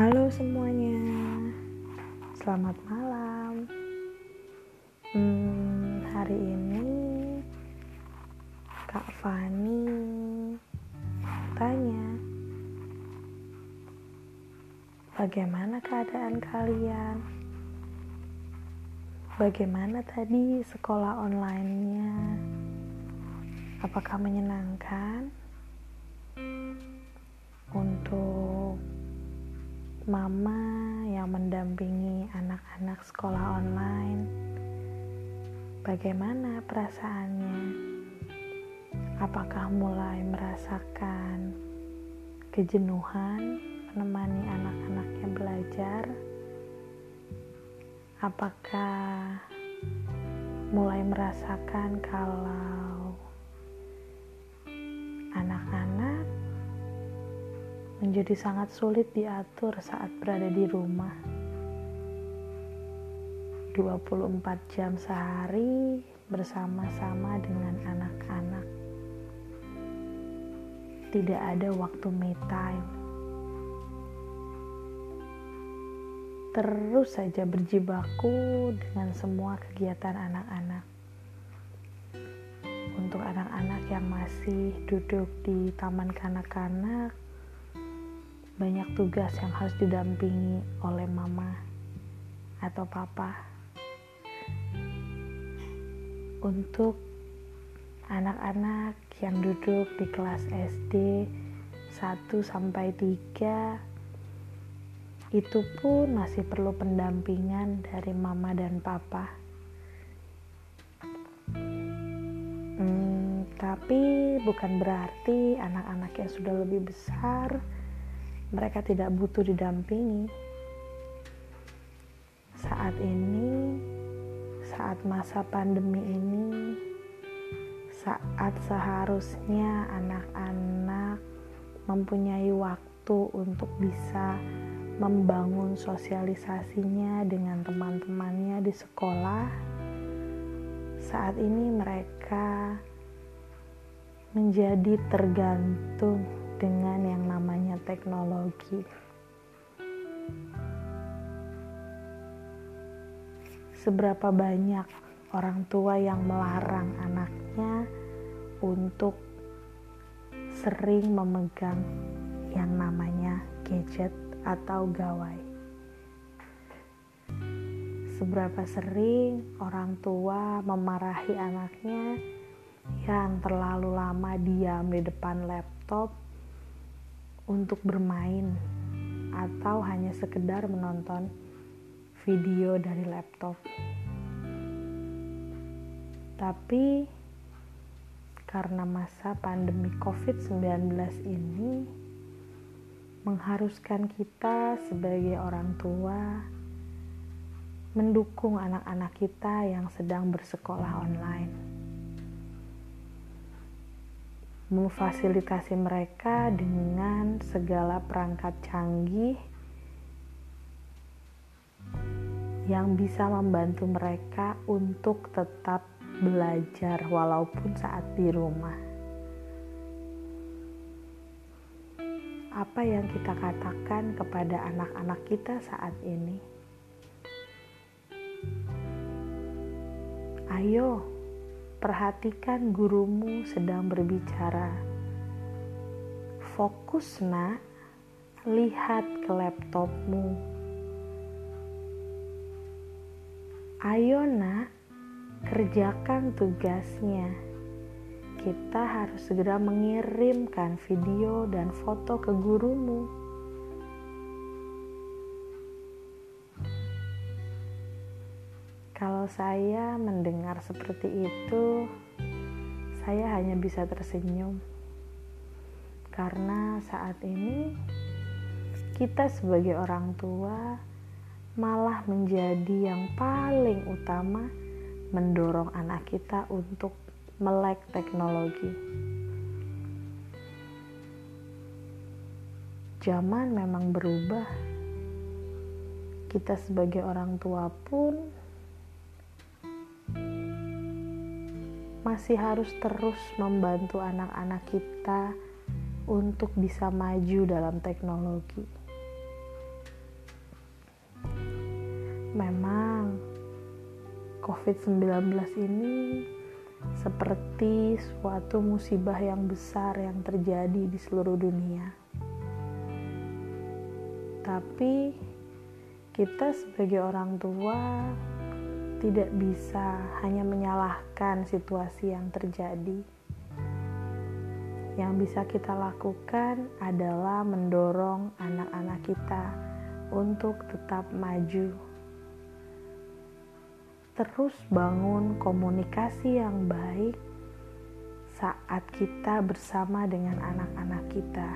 Halo semuanya, selamat malam. Hmm, hari ini Kak Fani tanya, bagaimana keadaan kalian? Bagaimana tadi sekolah online-nya? Apakah menyenangkan? Untuk mama yang mendampingi anak-anak sekolah online, bagaimana perasaannya? Apakah mulai merasakan kejenuhan menemani anak-anaknya belajar? Apakah mulai merasakan kalau menjadi sangat sulit diatur saat berada di rumah. 24 jam sehari bersama-sama dengan anak-anak. Tidak ada waktu me time. terus saja berjibaku dengan semua kegiatan anak-anak. Untuk anak-anak yang masih duduk di taman kanak-kanak, banyak tugas yang harus didampingi oleh mama atau papa. Untuk anak-anak yang duduk di kelas SD 1 sampai 3 itu pun masih perlu pendampingan dari mama dan papa. Hmm, tapi bukan berarti anak-anak yang sudah lebih besar mereka tidak butuh didampingi. Saat ini, saat masa pandemi ini, saat seharusnya anak-anak mempunyai waktu untuk bisa membangun sosialisasinya dengan teman-temannya di sekolah. Saat ini mereka menjadi tergantung dengan yang namanya teknologi. Seberapa banyak orang tua yang melarang anaknya untuk sering memegang yang namanya gadget atau gawai. Seberapa sering orang tua memarahi anaknya yang terlalu lama diam di depan laptop untuk bermain atau hanya sekedar menonton video dari laptop. Tapi karena masa pandemi COVID-19 ini mengharuskan kita sebagai orang tua mendukung anak-anak kita yang sedang bersekolah online. Memfasilitasi mereka dengan segala perangkat canggih yang bisa membantu mereka untuk tetap belajar walaupun saat di rumah. apa yang kita katakan kepada anak-anak kita saat ini. Ayo, perhatikan gurumu sedang berbicara. Fokus, Nak. Lihat ke laptopmu. Ayo, Nak, kerjakan tugasnya kita harus segera mengirimkan video dan foto ke gurumu. Kalau saya mendengar seperti itu, saya hanya bisa tersenyum karena saat ini kita sebagai orang tua malah menjadi yang paling utama mendorong anak kita untuk melek teknologi. Zaman memang berubah. Kita sebagai orang tua pun masih harus terus membantu anak-anak kita untuk bisa maju dalam teknologi. memang COVID-19 ini seperti suatu musibah yang besar yang terjadi di seluruh dunia. Tapi kita sebagai orang tua tidak bisa hanya menyalahkan situasi yang terjadi. Yang bisa kita lakukan adalah mendorong anak-anak kita untuk tetap maju terus bangun komunikasi yang baik saat kita bersama dengan anak-anak kita.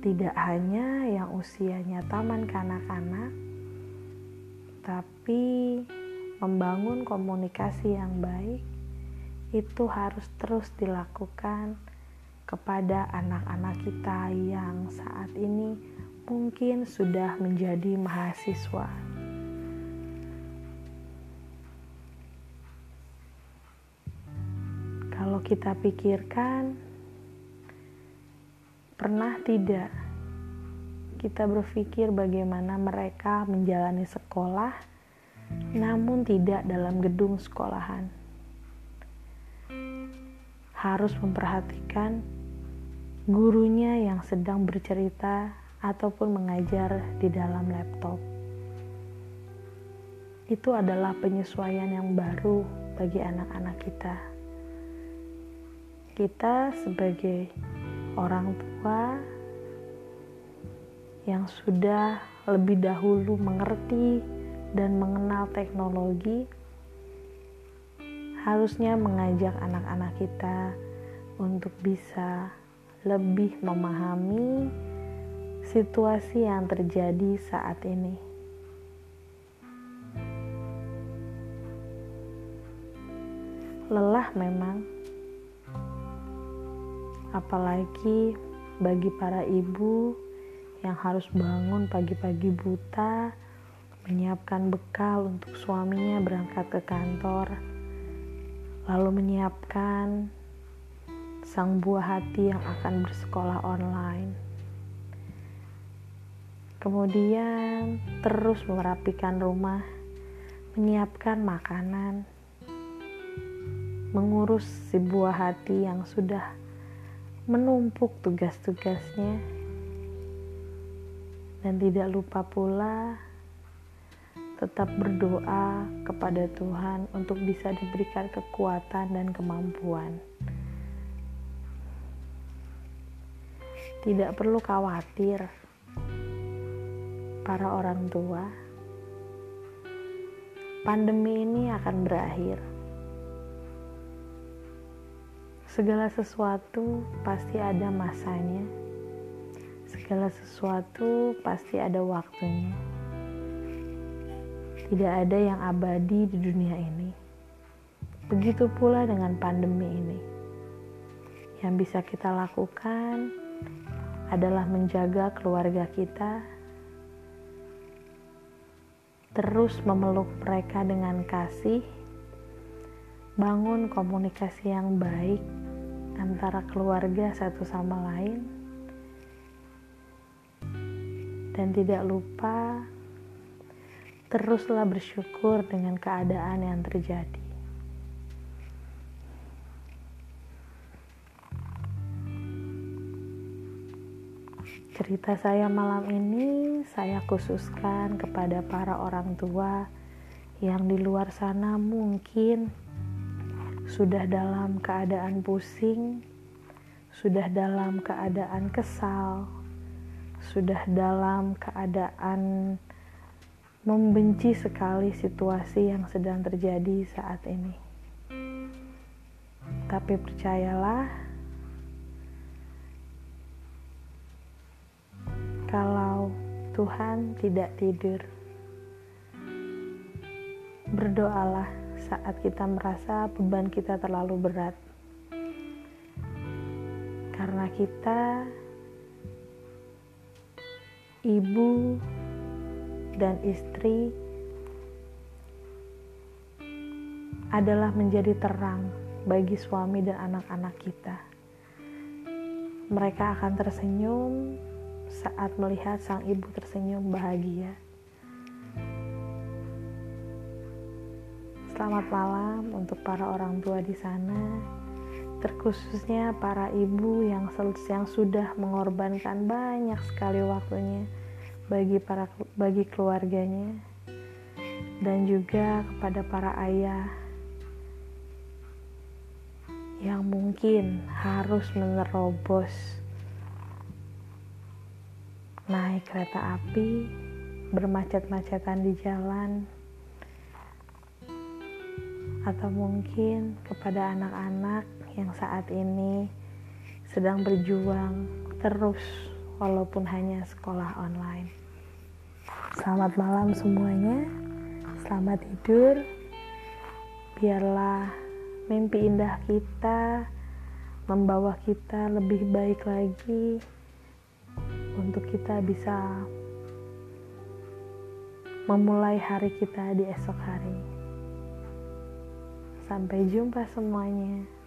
Tidak hanya yang usianya taman kanak-kanak, tapi membangun komunikasi yang baik itu harus terus dilakukan kepada anak-anak kita yang saat ini mungkin sudah menjadi mahasiswa. Kalau kita pikirkan, pernah tidak kita berpikir bagaimana mereka menjalani sekolah, namun tidak dalam gedung sekolahan. Harus memperhatikan gurunya yang sedang bercerita ataupun mengajar di dalam laptop. Itu adalah penyesuaian yang baru bagi anak-anak kita kita sebagai orang tua yang sudah lebih dahulu mengerti dan mengenal teknologi, harusnya mengajak anak-anak kita untuk bisa lebih memahami situasi yang terjadi saat ini. Lelah memang apalagi bagi para ibu yang harus bangun pagi-pagi buta, menyiapkan bekal untuk suaminya berangkat ke kantor, lalu menyiapkan sang buah hati yang akan bersekolah online. Kemudian terus merapikan rumah, menyiapkan makanan, mengurus si buah hati yang sudah menumpuk tugas-tugasnya dan tidak lupa pula tetap berdoa kepada Tuhan untuk bisa diberikan kekuatan dan kemampuan. Tidak perlu khawatir, para orang tua. Pandemi ini akan berakhir Segala sesuatu pasti ada masanya. Segala sesuatu pasti ada waktunya. Tidak ada yang abadi di dunia ini. Begitu pula dengan pandemi ini. Yang bisa kita lakukan adalah menjaga keluarga kita, terus memeluk mereka dengan kasih, bangun komunikasi yang baik antara keluarga satu sama lain, dan tidak lupa teruslah bersyukur dengan keadaan yang terjadi. Cerita saya malam ini saya khususkan kepada para orang tua yang di luar sana mungkin sudah dalam keadaan pusing, sudah dalam keadaan kesal, sudah dalam keadaan membenci sekali situasi yang sedang terjadi saat ini. Tapi percayalah, kalau Tuhan tidak tidur, berdoalah saat kita merasa beban kita terlalu berat. Karena kita ibu dan istri adalah menjadi terang bagi suami dan anak-anak kita. Mereka akan tersenyum saat melihat sang ibu tersenyum bahagia. Selamat malam untuk para orang tua di sana terkhususnya para ibu yang yang sudah mengorbankan banyak sekali waktunya bagi para bagi keluarganya dan juga kepada para ayah yang mungkin harus menerobos naik kereta api bermacet-macetan di jalan atau mungkin kepada anak-anak yang saat ini sedang berjuang terus walaupun hanya sekolah online. Selamat malam semuanya. Selamat tidur. Biarlah mimpi indah kita membawa kita lebih baik lagi untuk kita bisa memulai hari kita di esok hari. Sampai jumpa semuanya.